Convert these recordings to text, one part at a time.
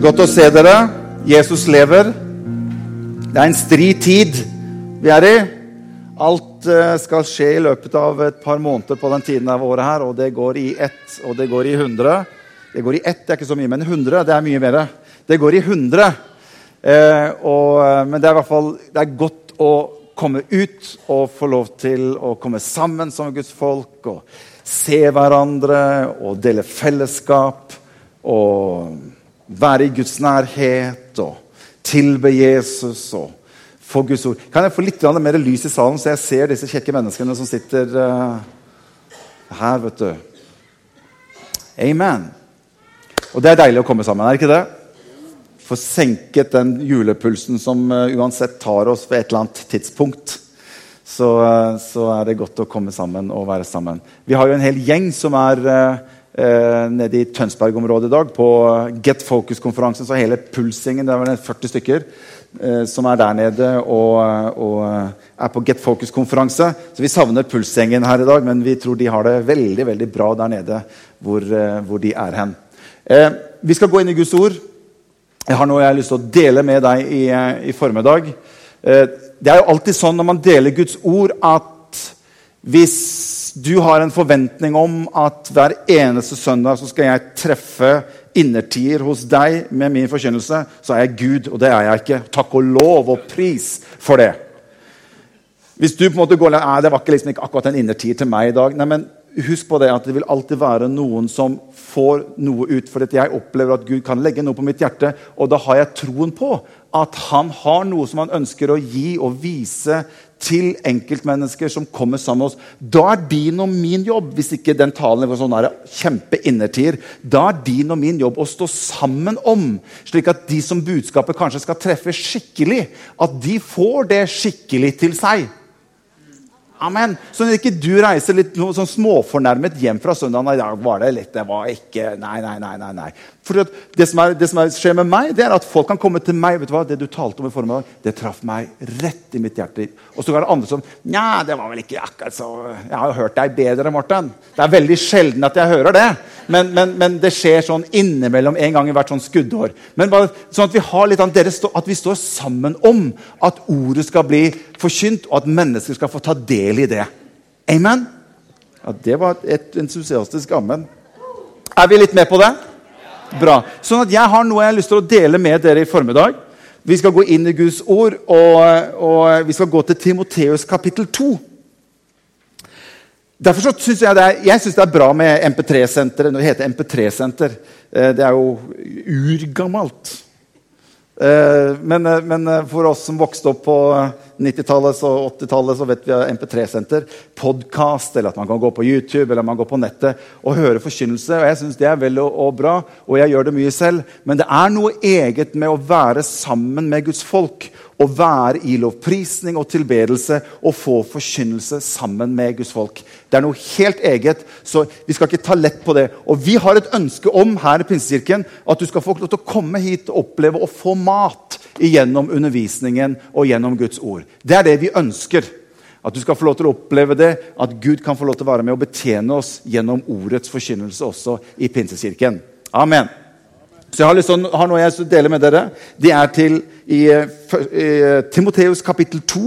Godt å se dere. Jesus lever. Det er en stri tid vi er i. Alt eh, skal skje i løpet av et par måneder på den tiden av året her, og det går i ett, og det går i hundre. Det går i ett, det er ikke så mye, men hundre det er mye mer. Det går i hundre. Eh, og, eh, men det er i hvert fall det er godt å komme ut og få lov til å komme sammen som Guds folk og se hverandre og dele fellesskap og være i Guds nærhet og tilbe Jesus og få Guds ord. Kan jeg få litt mer lys i salen, så jeg ser disse kjekke menneskene som sitter uh, her, vet du. Amen. Og det er deilig å komme sammen, er det ikke det? Få senket den julepulsen som uh, uansett tar oss ved et eller annet tidspunkt. Så, uh, så, er det godt å komme sammen og være sammen. Vi har jo en hel gjeng som er eh, nede i Tønsberg-området i dag på Get Focus-konferansen. Så hele pulsingen, det er vel 40 stykker eh, som er der nede og, og er på Get Focus-konferanse. Så vi savner pulsgjengen her i dag, men vi tror de har det veldig veldig bra der nede hvor, eh, hvor de er hen. Eh, vi skal gå inn i Guds ord. Jeg har noe jeg har lyst til å dele med deg i, eh, i formiddag. Eh, det er jo alltid sånn når man deler Guds ord, at hvis du har en forventning om at hver eneste søndag så skal jeg treffe innertier hos deg med min forkynnelse, så er jeg Gud, og det er jeg ikke. Takk og lov og pris for det. Hvis du på en måte går Nei, det var ikke, liksom ikke akkurat en innertier til meg i dag. Nei, men Husk på det at det vil alltid være noen som får noe ut. For jeg opplever at Gud kan legge noe på mitt hjerte, og da har jeg troen på at han har noe som han ønsker å gi og vise til enkeltmennesker som kommer sammen med oss. Da er din og min jobb hvis ikke den talen var sånn kjempeinnertier, da er din og min jobb å stå sammen om, slik at de som budskapet kanskje skal treffe skikkelig, at de får det skikkelig til seg. Amen. Sånn at ikke du reiser litt sånn småfornærmet hjem fra søndagen. I dag var det litt, det var ikke Nei, nei, nei. nei, nei. For det som, er, det som er, skjer med meg, det er at folk kan komme til meg. vet du hva, Det du talte om i formiddag, det traff meg rett i mitt hjerte. Og så er det andre som Nja, det var vel ikke akkurat så Jeg har jo hørt deg bedre, Morten. Det er veldig sjelden at jeg hører det. Men, men, men det skjer sånn innimellom en gang i hvert sånn skuddår. Men bare sånn at vi har litt dere stå, at vi står sammen om at ordet skal bli forkynt, og at mennesker skal få ta del i det. Amen? Ja, Det var et entusiastisk amen. Er vi litt med på det? Bra. Sånn at Jeg har noe jeg har lyst til å dele med dere i formiddag. Vi skal gå inn i Guds ord, og, og vi skal gå til Timoteus kapittel 2. Derfor syns Jeg det er, jeg synes det er bra med MP3-senteret. Det heter MP3-senter. Eh, det er jo urgammelt. Eh, men, eh, men, eh, for oss som vokste opp på 90-tallet og 80-tallet, så vet vi at MP3-senter, podkast, eller at man kan gå på YouTube eller man går på nettet og høre forkynnelse. og Jeg syns det er vel og, og, bra, og jeg gjør det mye selv. Men det er noe eget med å være sammen med Guds folk å være i lovprisning og tilbedelse og få forkynnelse sammen med Guds folk. Det er noe helt eget, så vi skal ikke ta lett på det. Og vi har et ønske om her i Pinsekirken at du skal få lov til å komme hit og oppleve å få mat gjennom undervisningen og gjennom Guds ord. Det er det vi ønsker. At du skal få lov til å oppleve det, at Gud kan få lov til å være med og betjene oss gjennom ordets forkynnelse også i Pinsekirken. Amen. Så jeg har, lyst har noe jeg vil dele med dere. Det er til i, i Timoteus kapittel 2.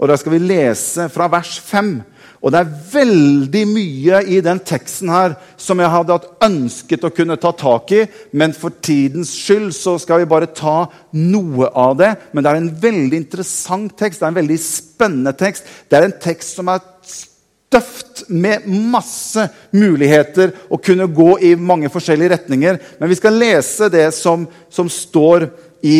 Og Da skal vi lese fra vers 5. Og det er veldig mye i den teksten her som jeg hadde ønsket å kunne ta tak i, men for tidens skyld så skal vi bare ta noe av det. Men det er en veldig interessant tekst, det er en veldig spennende tekst. Det er en tekst som er støft med masse muligheter å kunne gå i mange forskjellige retninger. Men vi skal lese det som, som står i,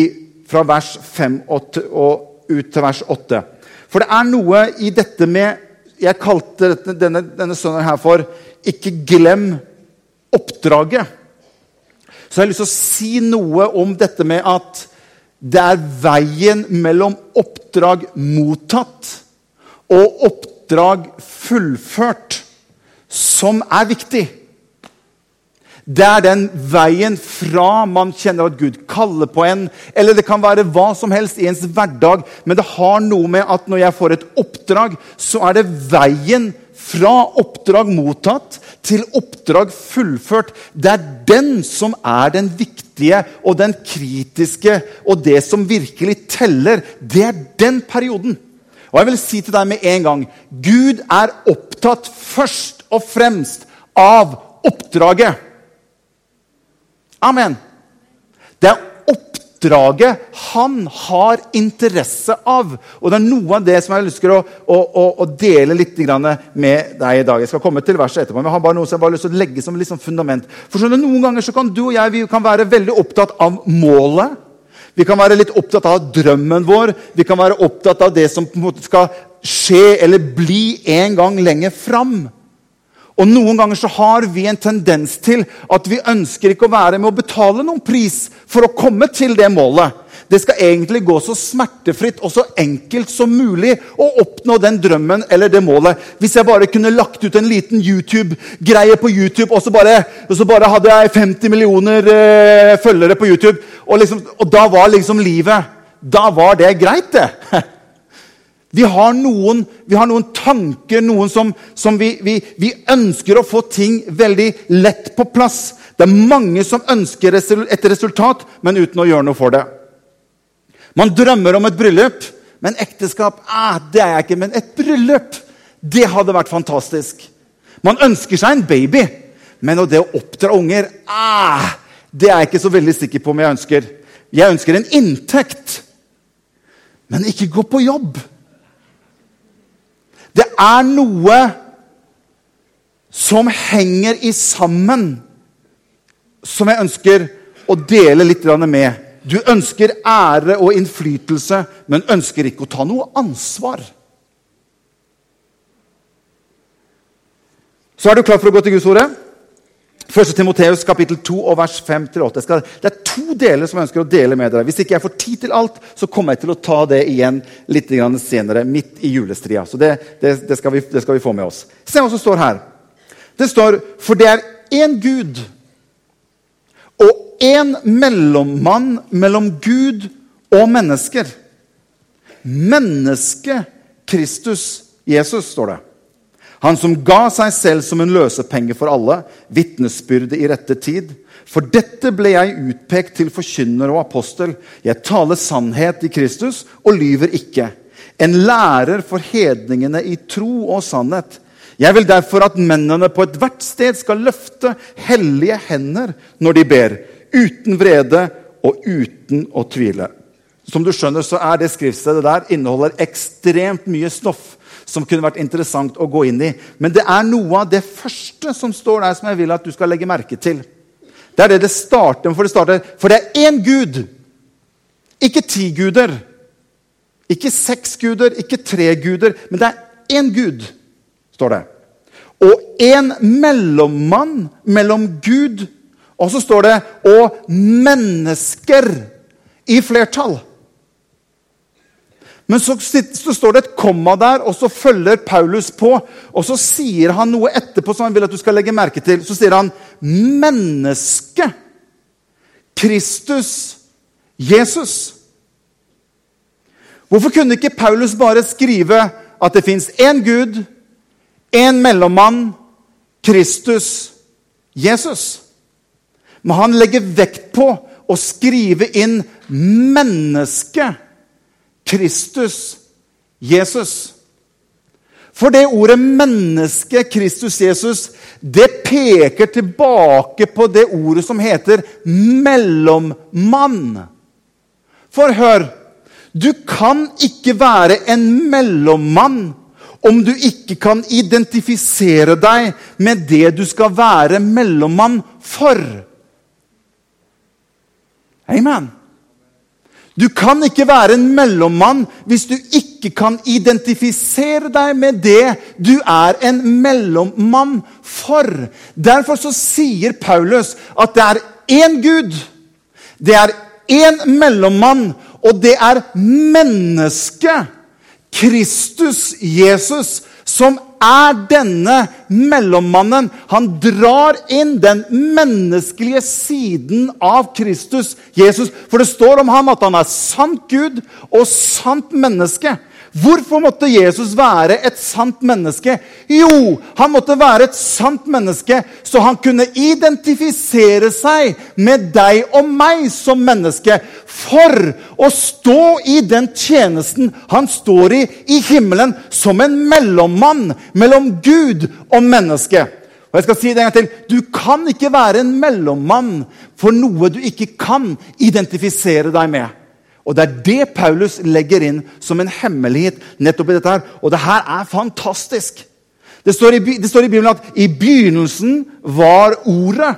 fra vers 5 og, og ut til vers 8. For det er noe i dette med Jeg kalte denne, denne sønnen her for 'Ikke glem oppdraget'. Så jeg har lyst til å si noe om dette med at det er veien mellom oppdrag mottatt og oppdrag oppdrag fullført som er viktig. Det er den veien fra man kjenner at Gud kaller på en, eller det kan være hva som helst i ens hverdag, men det har noe med at når jeg får et oppdrag, så er det veien fra oppdrag mottatt til oppdrag fullført. Det er den som er den viktige og den kritiske og det som virkelig teller, det er den perioden. Og jeg vil si til deg med en gang Gud er opptatt først og fremst av oppdraget. Amen. Det er oppdraget han har interesse av. Og det er noe av det som jeg ønsker å, å, å, dele litt med deg i dag. Jeg skal komme til verset etterpå, men jeg har bare noe som jeg bare lyst til å legge som liksom fundament. For skjønner, Noen ganger kan du og jeg kan være veldig opptatt av målet. Vi kan være litt opptatt av drømmen vår. Vi kan være opptatt av det som på en måte skal skje eller bli en gang lenger fram. Og Noen ganger så har vi en tendens til at vi ønsker ikke å være med å betale noen pris for å komme til det målet. Det skal egentlig gå så smertefritt og så enkelt som mulig å oppnå den drømmen eller det målet. Hvis jeg bare kunne lagt ut en liten YouTube-greie på YouTube, og så, bare, og så bare, hadde jeg 50 millioner eh, følgere på YouTube, og, liksom, og da var liksom livet Da var det greit, det. Vi har noen, vi har noen tanker, noen som, som vi, vi, vi, ønsker å få ting veldig lett på plass. Det er mange som ønsker et resultat, men uten å gjøre noe for det. Man drømmer om et bryllup, men ekteskap ah, det er jeg ikke. Men et bryllup, det hadde vært fantastisk. Man ønsker seg en baby, men det å oppdra unger ah, Det er jeg ikke så veldig sikker på om jeg ønsker. Jeg ønsker en inntekt, men ikke gå på jobb. Det er noe som henger i sammen, som jeg ønsker å dele litt med. Du ønsker ære og innflytelse, men ønsker ikke å ta noe ansvar. Så er du klar for å gå til Guds ordet? 1. Timoteus kapittel 2 og vers 5-8. Det er to deler som jeg ønsker å dele med dere. Hvis ikke jeg får tid til alt, så kommer jeg til å ta det igjen litt senere, midt i julestria. Så det, det, det, skal vi, det, skal vi, få med oss. Se hva som står her. Det står For det er én Gud og én mellommann mellom Gud og mennesker. Mennesket Kristus Jesus, står det. Han som ga seg selv som en løsepenge for alle, vitnesbyrde i rette tid. For dette ble jeg utpekt til forkynner og apostel. Jeg taler sannhet i Kristus og lyver ikke. En lærer for hedningene i tro og sannhet. Jeg vil derfor at mennene på ethvert sted skal løfte hellige hender når de ber, uten vrede og uten å tvile. Som du skjønner, så er det skriftstedet der inneholder ekstremt mye stoff som kunne vært interessant å gå inn i. Men det er noe av det første som står der, som jeg vil at du skal legge merke til. Det er det det starter med. For det, starter, for det er én Gud. Ikke ti guder. Ikke seks guder, ikke tre guder. Men det er én Gud, står det. Og én mellommann mellom Gud og så står det 'og mennesker' i flertall. Men så, så, står det et komma der, og så følger Paulus på. Og så sier han noe etterpå som han vil at du skal legge merke til. Så sier han 'menneske'. Kristus. Jesus. Hvorfor kunne ikke Paulus bare skrive at det fins én Gud, én mellommann, Kristus, Jesus? Men han legger vekt på å skrive inn mennesket Kristus Jesus. For det ordet 'menneske', Kristus Jesus, det peker tilbake på det ordet som heter 'mellommann'. For hør Du kan ikke være en mellommann om du ikke kan identifisere deg med det du skal være mellommann for. Amen. Du kan ikke være en mellommann hvis du ikke kan identifisere deg med det du er en mellommann for. Derfor så sier Paulus at det er én Gud, det er én mellommann, og det er mennesket, Kristus Jesus, som er denne mellommannen. Han drar inn den menneskelige siden av Kristus, Jesus. For det står om ham at han er sant Gud og sant menneske. Hvorfor måtte Jesus være et sant menneske? Jo, han måtte være et sant menneske så han kunne identifisere seg med deg og meg som menneske. For å stå i den tjenesten han står i i himmelen, som en mellommann mellom Gud og menneske. Og jeg skal si det en gang til. Du kan ikke være en mellommann for noe du ikke kan identifisere deg med. Og Det er det Paulus legger inn som en hemmelighet nettopp i dette. her. Og det her er fantastisk. Det står, i, det står i Bibelen at 'i begynnelsen var Ordet'.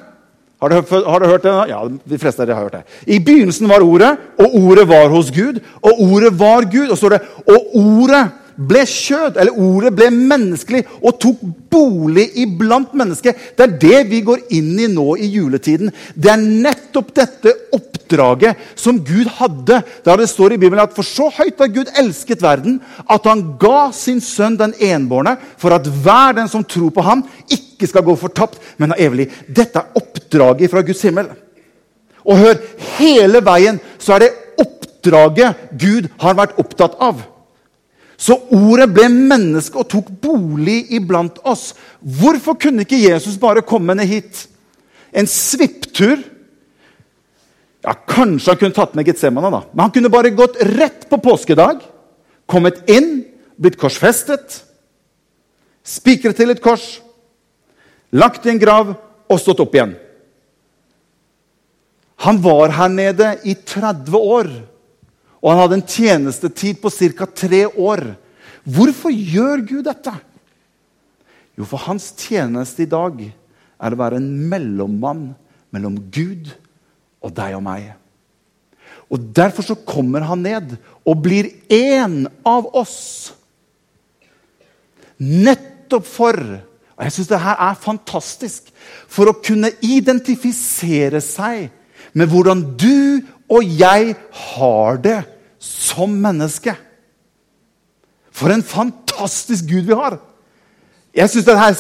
Har du, har du, hørt det? Ja, de fleste av dere har hørt det. I begynnelsen var Ordet, og Ordet var hos Gud. Og Ordet var Gud. Og står det 'og Ordet' ble kjød, eller ordet ble menneskelig og tok bolig iblant mennesket. Det er det vi går inn i nå i juletiden. Det er nettopp dette oppdraget som Gud hadde. Der det står i Bibelen at for så høyt har Gud elsket verden, at han ga sin sønn den enbårne, for at hver den som tror på ham, ikke skal gå fortapt, men ha evig liv. Dette er oppdraget fra Guds himmel. Og hør, hele veien så er det oppdraget Gud har vært opptatt av. Så ordet ble menneske og tok bolig iblant oss. Hvorfor kunne ikke Jesus bare komme ned hit? En svipptur? Ja, Kanskje han kunne tatt med Getsemane, da. Men han kunne bare gått rett på påskedag, kommet inn, blitt korsfestet, spikret til et kors, lagt i en grav og stått opp igjen. Han var her nede i 30 år. Og han hadde en tjenestetid på ca. tre år. Hvorfor gjør Gud dette? Jo, for hans tjeneste i dag er å være en mellommann mellom Gud og deg og meg. Og Derfor så kommer han ned og blir en av oss. Nettopp for og jeg synes det her er fantastisk for å kunne identifisere seg med hvordan du og jeg har det som menneske. For en fantastisk Gud vi har! Jeg synes det her,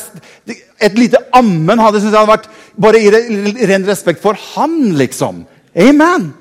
Et lite ammen hadde, synes jeg hadde vært bare i ren respekt for han, liksom. Amen!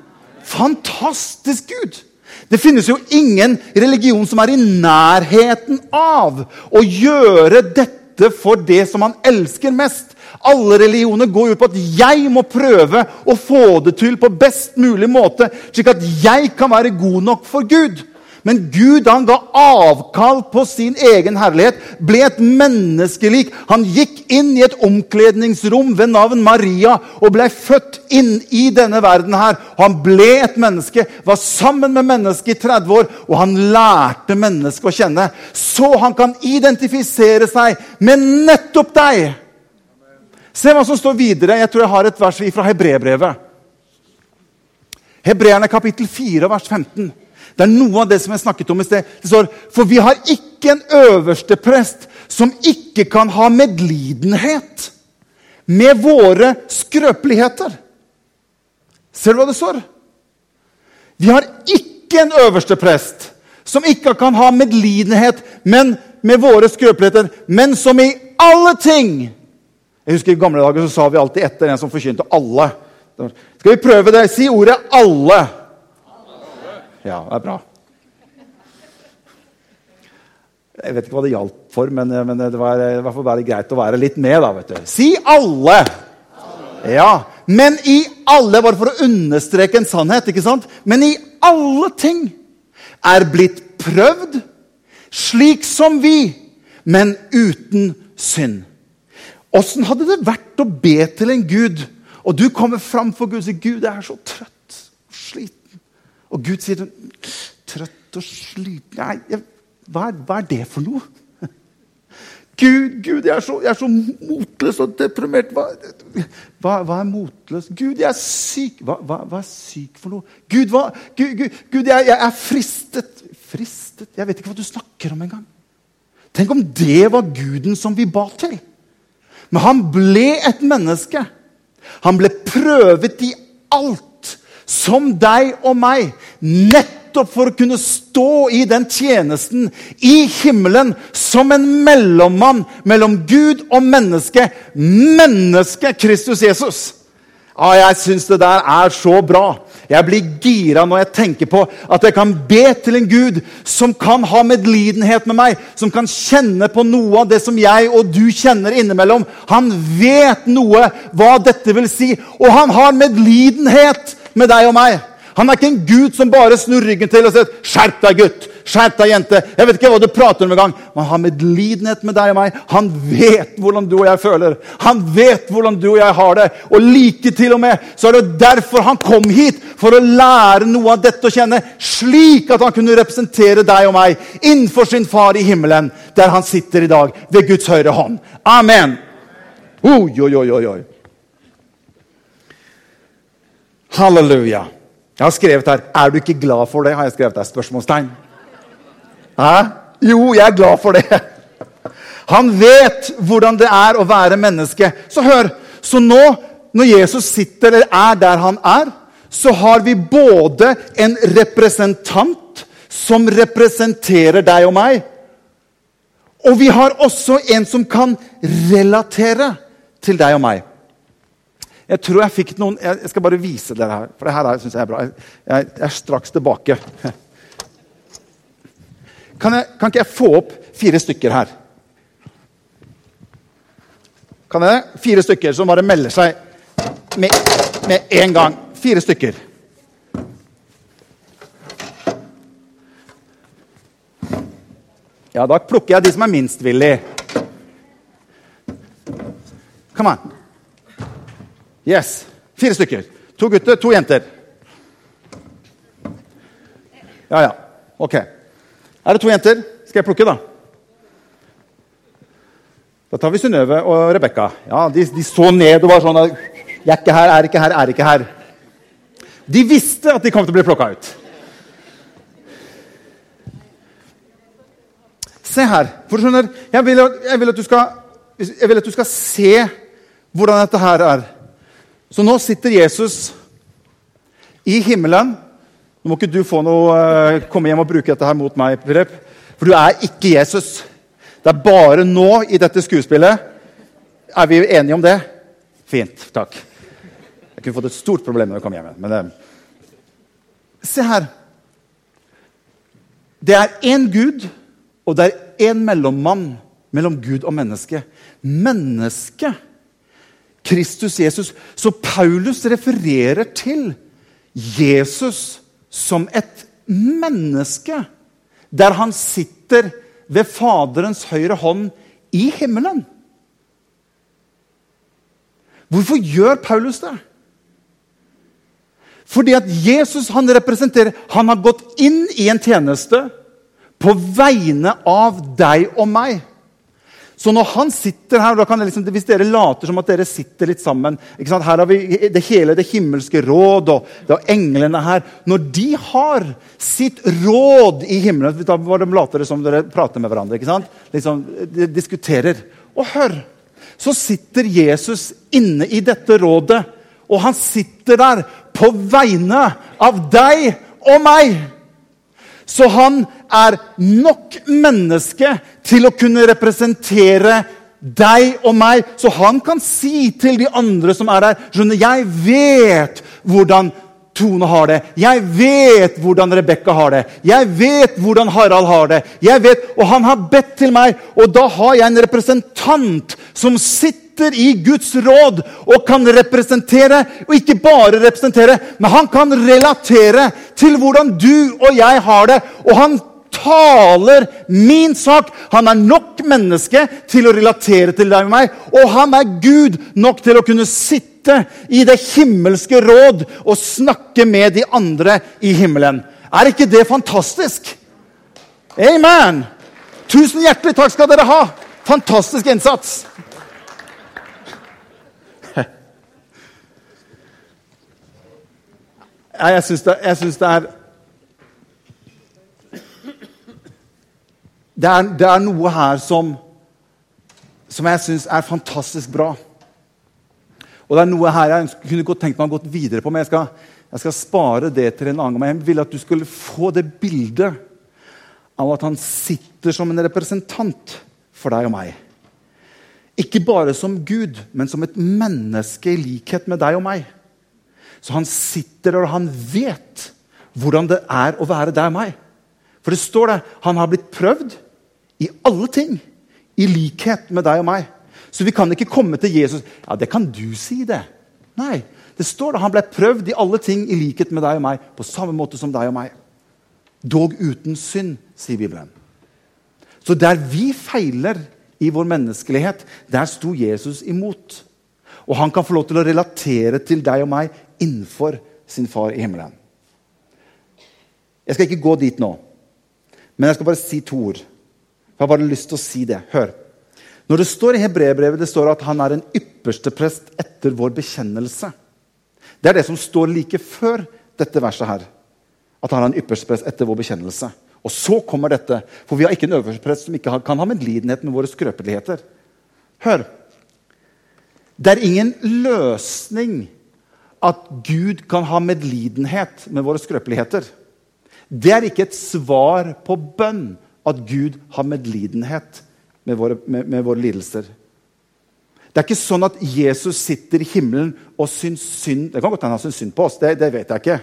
Fantastisk Gud! Det finnes jo ingen religion som er i nærheten av å gjøre dette for det som han elsker mest. Alle religioner går ut på at jeg må prøve å få det til på best mulig måte, slik at jeg kan være god nok for Gud. Men Gud han ga avkall på sin egen herlighet, ble et menneskelik. Han gikk inn i et omkledningsrom ved navn Maria og ble født inn i denne verden. her. Han ble et menneske, var sammen med mennesket i 30 år, og han lærte mennesket å kjenne. Så han kan identifisere seg med nettopp deg. Se hva som står videre. Jeg tror jeg har et vers fra Hebrebrevet. Hebreerne kapittel 4, vers 15. Det er noe av det som jeg snakket om i sted. Det står, For vi har ikke en øverste prest som ikke kan ha medlidenhet med våre skrøpeligheter. Ser du hva det står? Vi har ikke en øverste prest som ikke kan ha medlidenhet men med våre skrøpeligheter, men som i alle ting jeg husker I gamle dager så sa vi alltid etter en som forkynte 'alle'. Skal vi prøve det? Si ordet 'alle'. Ja, det er bra. Jeg vet ikke hva det hjalp for, men, men det var i hvert fall bare greit å være litt med. da, vet du. Si 'alle'. alle. Ja, Men i alle, bare for å understreke en sannhet, ikke sant? Men i alle ting er blitt prøvd, slik som vi, men uten synd. Åssen hadde det vært å be til en gud, og du kommer fram for Gud og sier 'Gud, jeg er så trøtt og sliten'. Og Gud sier 'Trøtt og sliten Nei, jeg, hva, er, hva, er, det for noe?' Gud, Gud, jeg er så, jeg er så motløs og deprimert. Hva, hva, hva, er motløs? Gud, jeg er syk. Hva er syk for noe? Gud, Gud, Gud, Gud jeg, jeg, er fristet. Fristet? Jeg vet ikke hva du snakker om engang. Tenk om det var guden som vi ba til. Men han ble et menneske. Han ble prøvet i alt, som deg og meg. Nettopp for å kunne stå i den tjenesten i himmelen som en mellommann mellom Gud og menneske. Mennesket Kristus Jesus. Ah, jeg syns det der er så bra. Jeg blir gira når jeg tenker på at jeg kan be til en Gud som kan ha medlidenhet med meg, som kan kjenne på noe av det som jeg og du kjenner innimellom. Han vet noe hva dette vil si, og han har medlidenhet med deg og meg. Han er ikke en Gud som bare snur ryggen til og sier 'Skjerp deg, gutt'. Skjerp deg, jente. Jeg vet ikke hva du prater om engang. Men han har medlidenhet med deg og meg. Han vet hvordan du og jeg føler. Han vet hvordan du og jeg har det. Og like til og med så er det derfor han kom hit. For å lære noe av dette å kjenne, slik at han kunne representere deg og meg innenfor sin far i himmelen, der han sitter i dag, ved Guds høyre hånd. Amen. Oi, oi, oi, oi. Halleluja. Jeg har skrevet her 'Er du ikke glad for det?' har jeg skrevet her, spørsmålstegn. Hæ? Jo, jeg er glad for det. Han vet hvordan det er å være menneske. Så hør, så nå når Jesus sitter eller er der han er, så har vi både en representant som representerer deg og meg, og vi har også en som kan relatere til deg og meg. Jeg tror jeg fikk noen Jeg skal bare vise dere her, for det her syns jeg er bra. Jeg, er straks tilbake. Kan, jeg, kan ikke jeg få opp fire stykker her? Kan jeg? Fire stykker som bare melder seg med, med en gang. Fire stykker. Ja, da plukker jeg de som er minst villige. Come on. Yes. Fire stykker. To gutter, to jenter. Ja, ja. Ok. Er det to jenter? Skal jeg plukke, da? Da tar vi Synnøve og Rebekka. Ja, de, de, så ned og var sånn 'Jeg er ikke her, er ikke her, er ikke her.' De visste at de kom til å bli plukka ut. Se her. For du skjønner, jeg vil, jeg, vil skal, jeg vil, at du skal, se hvordan dette her er. Så nå sitter Jesus i himmelen. Nå må ikke du noe, uh, komme hjem og bruke dette her mot meg, Philip. For du er ikke Jesus. Det er bare nå i dette skuespillet. Er vi enige om det? Fint. Takk. Jeg kunne fått et stort problem når jeg kom hjem. Men, uh, se her. Det er én Gud, og det er én mellommann mellom Gud og menneske. Mennesket Kristus Jesus. Så Paulus refererer til Jesus som et menneske. Der han sitter ved Faderens høyre hånd i himmelen. Hvorfor gjør Paulus det? Fordi at Jesus han representerer Han har gått inn i en tjeneste på vegne av deg og meg. Så når han sitter her, liksom, Hvis dere later som at dere sitter litt sammen Her har vi det hele det himmelske råd og, og englene her. Når de har sitt råd i himmelen Da de later som dere prater med hverandre. Liksom, de diskuterer. Og hør! Så sitter Jesus inne i dette rådet, og han sitter der på vegne av deg og meg. Så han er nok menneske til å kunne representere deg og meg. Så han kan si til de andre som er der skjønner, Jeg vet hvordan Tone har det. Jeg vet hvordan Rebekka har det. Jeg vet hvordan Harald har det. Jeg vet, Og han har bedt til meg, og da har jeg en representant som sitter i Guds råd og kan representere. Og ikke bare representere, men han kan relatere til hvordan du og jeg har det. Og han taler min sak. Han er nok menneske til å relatere til deg og meg. Og han er Gud nok til å kunne sitte i det himmelske råd og snakke med de andre i himmelen. Er ikke det fantastisk? Amen! Tusen hjertelig takk skal dere ha. Fantastisk innsats. Jeg syns det, det er Det er, det er noe her som, som jeg syns er fantastisk bra. Og det er noe her jeg kunne godt tenkt meg å gå videre på, men jeg skal, jeg skal spare det til en annen gang. Jeg vil at du skulle få det bildet av at han sitter som en representant for deg og meg. Ikke bare som Gud, men som et menneske i likhet med deg og meg. Så han sitter og han vet hvordan det er å være deg og meg. For det står der han har blitt prøvd i alle ting, i likhet med deg og meg. Så vi kan ikke komme til Jesus Ja, det kan du si, det. Nei. Det står der han ble prøvd i alle ting i likhet med deg og meg, på samme måte som deg og meg. Dog uten synd, sier Bibelen. Så der vi feiler i vår menneskelighet, der sto Jesus imot. Og han kan få lov til å relatere til deg og meg innenfor sin far i himmelen. Jeg skal ikke gå dit nå, men jeg skal bare si to ord. Jeg har bare lyst til å si det. Hør. Når det står i hebreerbrevet det står at han er en ypperste prest etter vår bekjennelse. Det er det som står like før dette verset her. At han er en ypperste prest etter vår bekjennelse. Og så kommer dette, for vi har ikke en øverste prest som ikke kan ha medlidenhet med våre skrøpeligheter. Hør. Det er ingen løsning at Gud kan ha medlidenhet med våre skrøpeligheter. Det er ikke et svar på bønn at Gud har medlidenhet med våre, med, med våre lidelser. Det er ikke sånn at Jesus sitter i himmelen og syns synd Det kan godt hende han syns synd på oss, det, det vet jeg ikke.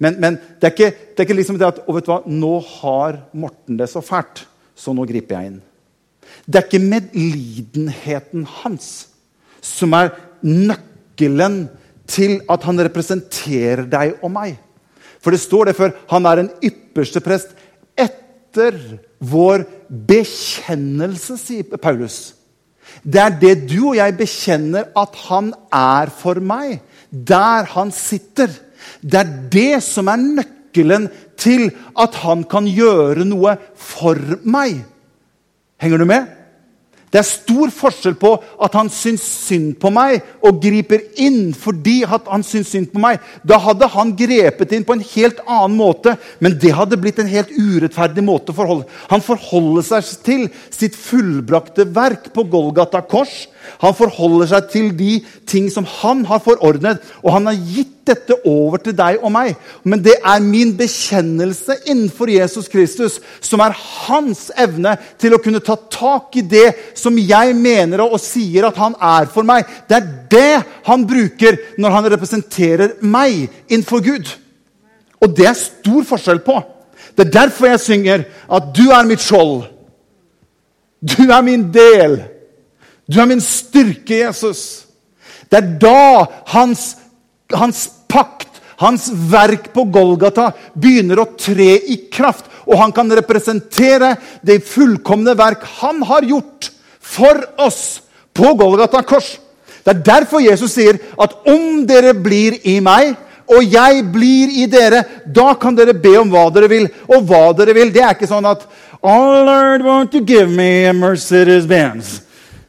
Men, men det, er ikke, det, er ikke, liksom det at og vet du hva, nå har Morten det så fælt, så nå griper jeg inn. Det er ikke medlidenheten hans som er nøkkelen til at han representerer deg og meg. For det står det før han er en ypperste prest etter vår bekjennelse, sier Paulus. Det er det du og jeg bekjenner at han er for meg, der han sitter. Det er det som er nøkkelen til at han kan gjøre noe for meg. Henger du med? Det er stor forskjell på at han syns synd på meg og griper inn fordi han syns synd på meg. Da hadde han grepet inn på en helt annen måte, men det hadde blitt en helt urettferdig måte å forholde Han forholder seg til sitt fullbrakte verk på Golgata kors. Han forholder seg til de ting som han har forordnet, og han har gitt dette over til deg og meg. Men det er min bekjennelse innenfor Jesus Kristus som er hans evne til å kunne ta tak i det som jeg mener og sier at han er for meg. Det er det han bruker når han representerer meg innenfor Gud. Og det er stor forskjell på. Det er derfor jeg synger at du er mitt skjold. Du er min del. Du er min styrke, Jesus. Det er da hans, hans pakt, hans verk på Golgata, begynner å tre i kraft. Og han kan representere det fullkomne verk han har gjort for oss på Golgata kors. Det er derfor Jesus sier at om dere blir i meg, og jeg blir i dere, da kan dere be om hva dere vil. Og hva dere vil, det er ikke sånn at Oh Lord, won't you give me a Mercedes Benz?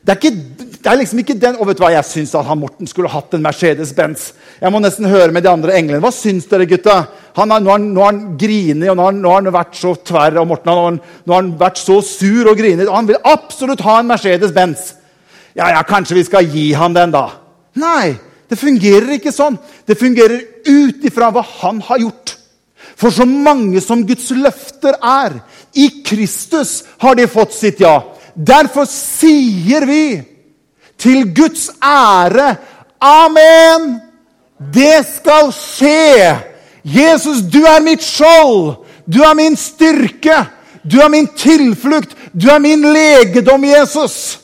Det er, ikke, det er liksom ikke den Og vet du hva, jeg syns han Morten skulle hatt en Mercedes-Benz. Jeg må nesten høre med de andre englene. Hva syns dere, gutta? Han er, nå har han grinet, og nå har, nå har, han vært så tverr. Og Morten, har, nå har han vært så sur og grinet. Og han vil absolutt ha en Mercedes-Benz. Ja, ja, kanskje vi skal gi han den, da. Nei, det fungerer ikke sånn. Det fungerer ut ifra hva han har gjort. For så mange som Guds løfter er, i Kristus har de fått sitt ja. Derfor sier vi til Guds ære Amen! Det skal skje! Jesus, du er mitt skjold! Du er min styrke! Du er min tilflukt! Du er min legedom, Jesus!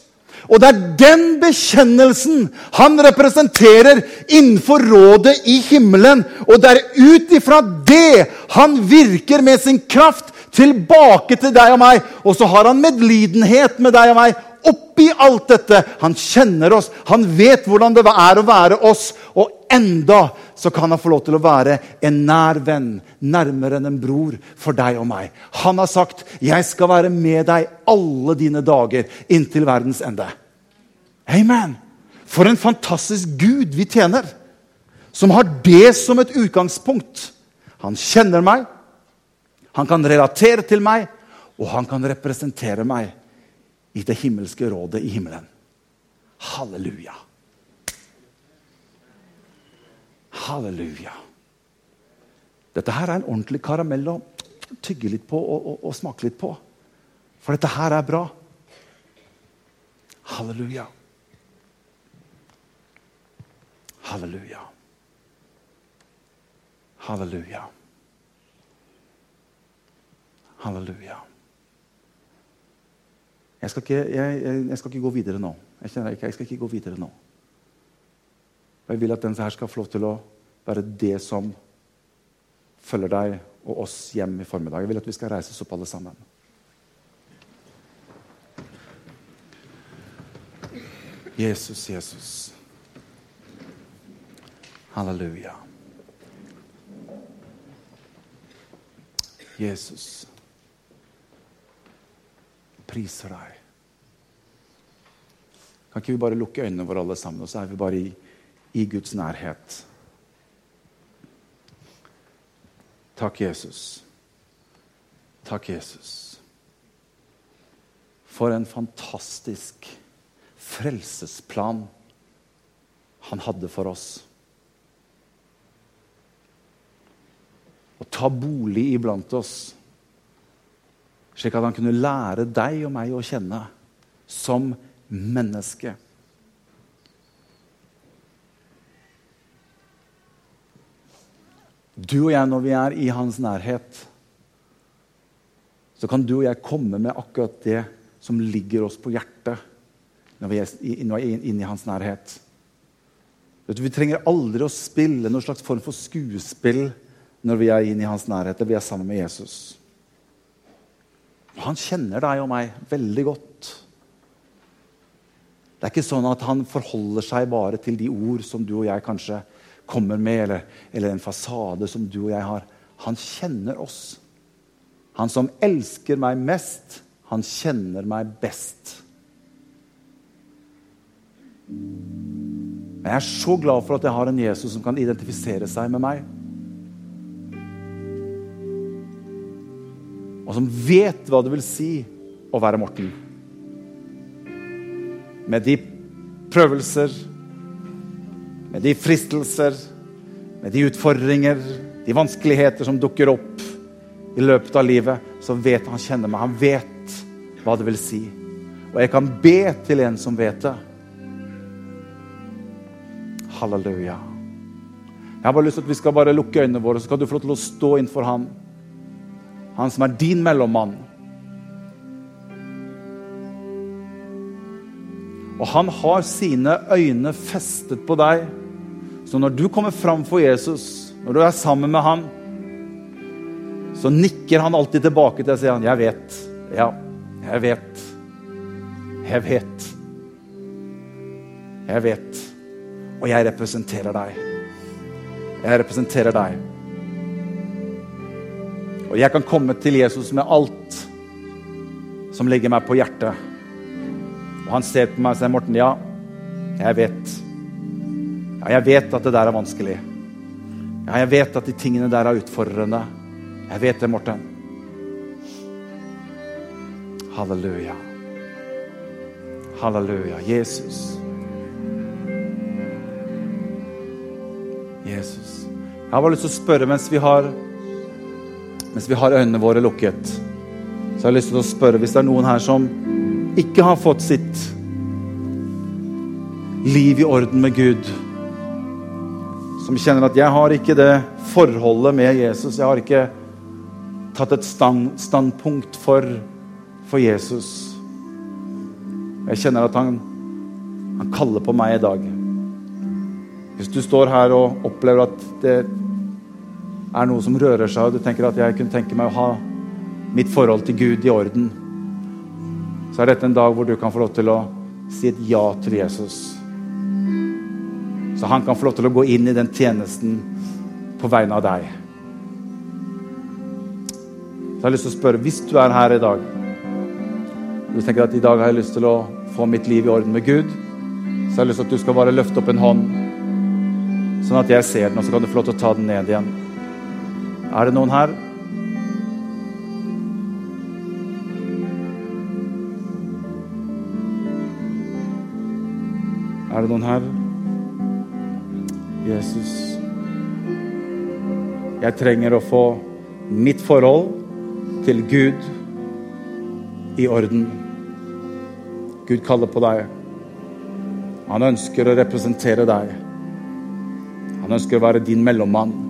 Og det er den bekjennelsen han representerer innenfor rådet i himmelen. Og det er ut ifra det han virker med sin kraft tilbake til deg og meg. Og så har han medlidenhet med deg og meg oppi alt dette. Han kjenner oss, han vet hvordan det er å være oss. Og enda så kan han få lov til å være en nær venn, nærmere enn en bror, for deg og meg. Han har sagt 'Jeg skal være med deg alle dine dager inntil verdens ende'. Amen! For en fantastisk Gud vi tjener, som har det som et utgangspunkt. Han kjenner meg, han kan relatere til meg, og han kan representere meg i det himmelske rådet i himmelen. Halleluja. Halleluja. Dette her er en ordentlig karamell å tygge litt på og, og, og smake litt på. For dette her er bra. Halleluja. Halleluja. Halleluja. Halleluja. Jeg skal, ikke, jeg, jeg skal, ikke, gå videre nå. Jeg kjenner ikke, jeg skal ikke gå videre nå. Jeg vil at den her skal få lov til å være det som følger deg og oss hjem i formiddag. Jeg vil at vi skal reise oss opp alle sammen. Jesus, Jesus. Halleluja. Jesus priser deg. Kan ikke vi bare lukke øynene våre alle sammen, og så er vi bare i, i Guds nærhet? Takk, Jesus. Takk, Jesus. For en fantastisk frelsesplan han hadde for oss. Å ta bolig iblant oss slik at han kunne lære deg og meg å kjenne som menneske. Du og jeg, når vi er i hans nærhet, så kan du og jeg komme med akkurat det som ligger oss på hjertet når vi er inne i hans nærhet. Vi trenger aldri å spille noen slags form for skuespill når vi er inne i hans nærhet eller vi er sammen med Jesus. Han kjenner deg og meg veldig godt. Det er ikke sånn at han forholder seg bare til de ord som du og jeg kanskje kommer med, eller, eller en fasade som du og jeg har. Han kjenner oss. Han som elsker meg mest, han kjenner meg best. Men jeg er så glad for at jeg har en Jesus som kan identifisere seg med meg. Og som vet hva det vil si å være Morten. Med de prøvelser, med de fristelser, med de utfordringer, de vanskeligheter som dukker opp i løpet av livet, så vet han kjenner meg. Han vet hva det vil si. Og jeg kan be til en som vet det. Halleluja. Jeg har bare lyst til at vi skal bare lukke øynene våre, så skal du få lov til å stå innenfor ham. Han som er din mellommann. Og han har sine øyne festet på deg. Så når du kommer fram for Jesus, når du er sammen med ham, så nikker han alltid tilbake til deg og sier han, 'Jeg vet. Ja, jeg vet. Jeg vet. Jeg vet. Og jeg representerer deg. Jeg representerer deg. Og jeg kan komme til Jesus med alt som ligger meg på hjertet. Og han ser på meg og sier, 'Morten, ja, jeg vet. Ja, jeg vet at det der er vanskelig. Ja, jeg vet at de tingene der er utfordrende. Jeg vet det, Morten. Halleluja. Halleluja. Jesus. Jesus. Jeg har bare lyst til å spørre mens vi har mens vi har øynene våre lukket, så har jeg lyst til å spørre hvis det er noen her som ikke har fått sitt liv i orden med Gud, som kjenner at 'jeg har ikke det forholdet med Jesus', jeg har ikke tatt et stand, standpunkt for, for Jesus. Jeg kjenner at han, han kaller på meg i dag. Hvis du står her og opplever at det er noe som rører seg, og du tenker at jeg kunne tenke meg å ha mitt forhold til Gud i orden, så er dette en dag hvor du kan få lov til å si et ja til Jesus. Så han kan få lov til å gå inn i den tjenesten på vegne av deg. Så jeg har lyst til å spørre, hvis du er her i dag og du tenker at i dag har jeg lyst til å få mitt liv i orden med Gud, så jeg har jeg lyst til at du skal bare løfte opp en hånd, sånn at jeg ser den, og så kan du få lov til å ta den ned igjen. Er det noen her? Er det noen her? Jesus. Jeg trenger å få mitt forhold til Gud i orden. Gud kaller på deg. Han ønsker å representere deg. Han ønsker å være din mellommann.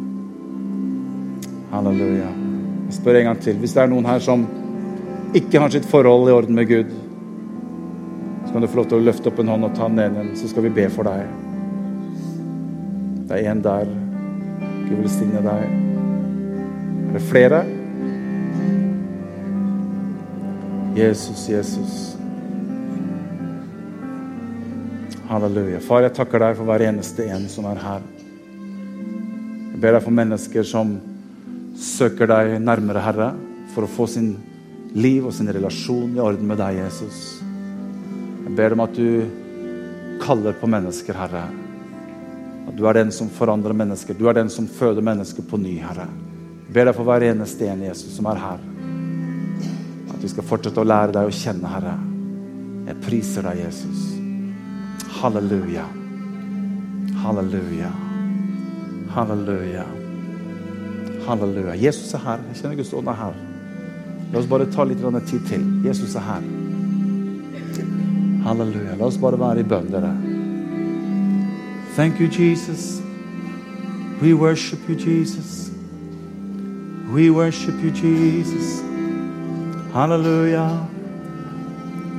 Halleluja. Jeg spør en gang til. Hvis det er noen her som ikke har sitt forhold i orden med Gud, så kan du få lov til å løfte opp en hånd og ta den ene, så skal vi be for deg. Det er en der. Gud velsigne deg. Er det flere? Jesus, Jesus. Halleluja. Far, jeg takker deg for hver eneste en som er her. Jeg ber deg for mennesker som søker deg nærmere, Herre, for å få sin liv og sin relasjon i orden med deg, Jesus. Jeg ber om at du kaller på mennesker, Herre. At du er den som forandrer mennesker. Du er den som føder mennesker på ny, Herre. Jeg ber deg for hver eneste en, Jesus, som er her. At vi skal fortsette å lære deg å kjenne, Herre. Jeg priser deg, Jesus. Halleluja. Halleluja. Halleluja. Halleluja. Jesus er her. Jeg kjenner Guds ånd er her. La oss bare ta litt tid til. Jesus er her. Halleluja. La oss bare være i bønn, dere. Thank you, Jesus. We worship you, Jesus. We worship you, Jesus. Halleluja.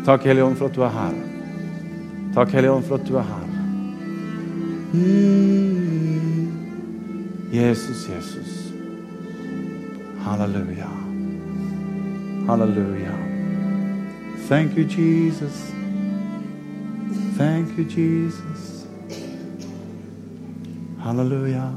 Takk, Hellige Ånd, for at du er her. Takk, Hellige Ånd, for at du er her. Mm. Jesus, Jesus. Halleluja. Hallelujah. Thank you, Jesus. Thank you, Jesus. Halleluja.